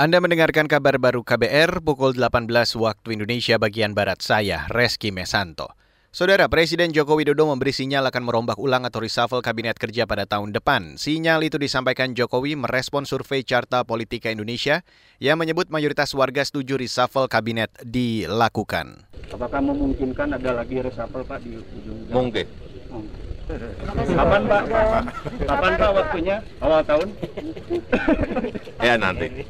Anda mendengarkan kabar baru KBR pukul 18 waktu Indonesia bagian Barat saya, Reski Mesanto. Saudara Presiden Joko Widodo memberi sinyal akan merombak ulang atau reshuffle Kabinet Kerja pada tahun depan. Sinyal itu disampaikan Jokowi merespon survei Carta Politika Indonesia yang menyebut mayoritas warga setuju reshuffle Kabinet dilakukan. Apakah memungkinkan ada lagi reshuffle Pak di ujung Mungkin. Kapan Pak? Kapan Pak waktunya? Awal tahun? Ya nanti.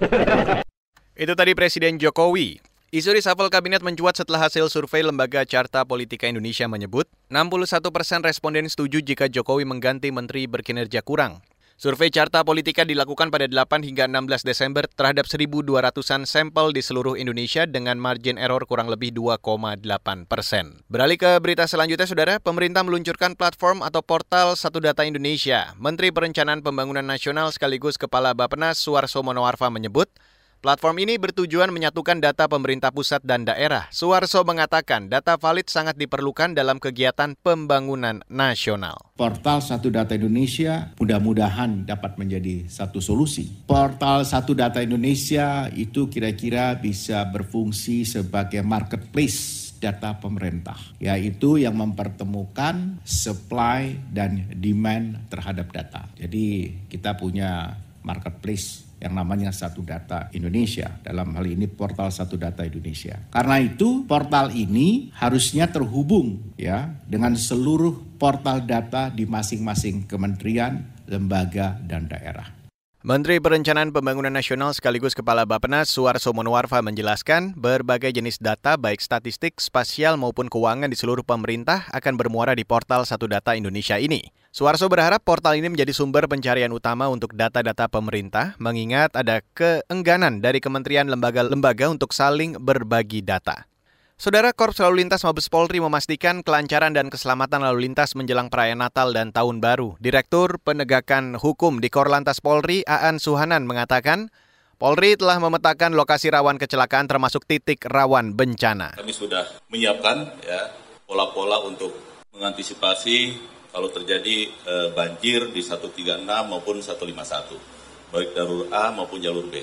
Itu tadi Presiden Jokowi. Isu reshuffle kabinet mencuat setelah hasil survei Lembaga Carta Politika Indonesia menyebut 61 persen responden setuju jika Jokowi mengganti menteri berkinerja kurang. Survei Carta Politika dilakukan pada 8 hingga 16 Desember terhadap 1.200-an sampel di seluruh Indonesia dengan margin error kurang lebih 2,8 persen. Beralih ke berita selanjutnya, Saudara, pemerintah meluncurkan platform atau portal Satu Data Indonesia. Menteri Perencanaan Pembangunan Nasional sekaligus Kepala Bappenas Suarso Monoarfa menyebut, Platform ini bertujuan menyatukan data pemerintah pusat dan daerah. Suarso mengatakan data valid sangat diperlukan dalam kegiatan pembangunan nasional. Portal Satu Data Indonesia mudah-mudahan dapat menjadi satu solusi. Portal Satu Data Indonesia itu kira-kira bisa berfungsi sebagai marketplace data pemerintah, yaitu yang mempertemukan supply dan demand terhadap data. Jadi kita punya marketplace yang namanya Satu Data Indonesia. Dalam hal ini portal Satu Data Indonesia. Karena itu portal ini harusnya terhubung ya dengan seluruh portal data di masing-masing kementerian, lembaga dan daerah. Menteri Perencanaan Pembangunan Nasional sekaligus Kepala Bappenas Suarso Monoarfa menjelaskan berbagai jenis data baik statistik, spasial maupun keuangan di seluruh pemerintah akan bermuara di portal Satu Data Indonesia ini. Suarso berharap portal ini menjadi sumber pencarian utama untuk data-data pemerintah mengingat ada keengganan dari kementerian lembaga-lembaga untuk saling berbagi data. Saudara Korps Lalu Lintas Mabes Polri memastikan kelancaran dan keselamatan lalu lintas menjelang perayaan Natal dan Tahun Baru. Direktur Penegakan Hukum di Korlantas Polri, Aan Suhanan, mengatakan Polri telah memetakan lokasi rawan kecelakaan termasuk titik rawan bencana. Kami sudah menyiapkan ya pola-pola untuk mengantisipasi kalau terjadi e, banjir di 136 maupun 151, baik jalur A maupun jalur B.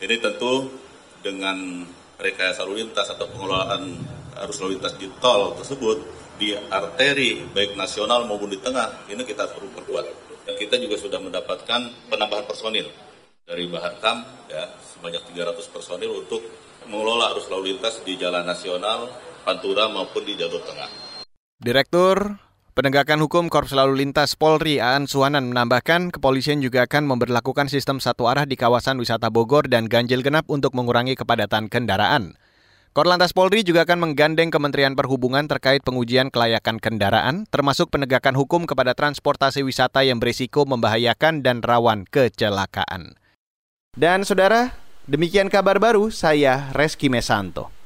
Ini tentu dengan rekayasa lalu lintas atau pengelolaan arus lalu lintas di tol tersebut di arteri baik nasional maupun di tengah ini kita perlu perkuat dan kita juga sudah mendapatkan penambahan personil dari Baharkam ya sebanyak 300 personil untuk mengelola arus lalu lintas di jalan nasional Pantura maupun di jalur tengah. Direktur Penegakan Hukum Korps Lalu Lintas Polri Aan Suhanan menambahkan kepolisian juga akan memperlakukan sistem satu arah di kawasan wisata Bogor dan ganjil genap untuk mengurangi kepadatan kendaraan. Korlantas Polri juga akan menggandeng Kementerian Perhubungan terkait pengujian kelayakan kendaraan, termasuk penegakan hukum kepada transportasi wisata yang berisiko membahayakan dan rawan kecelakaan. Dan saudara, demikian kabar baru saya Reski Mesanto.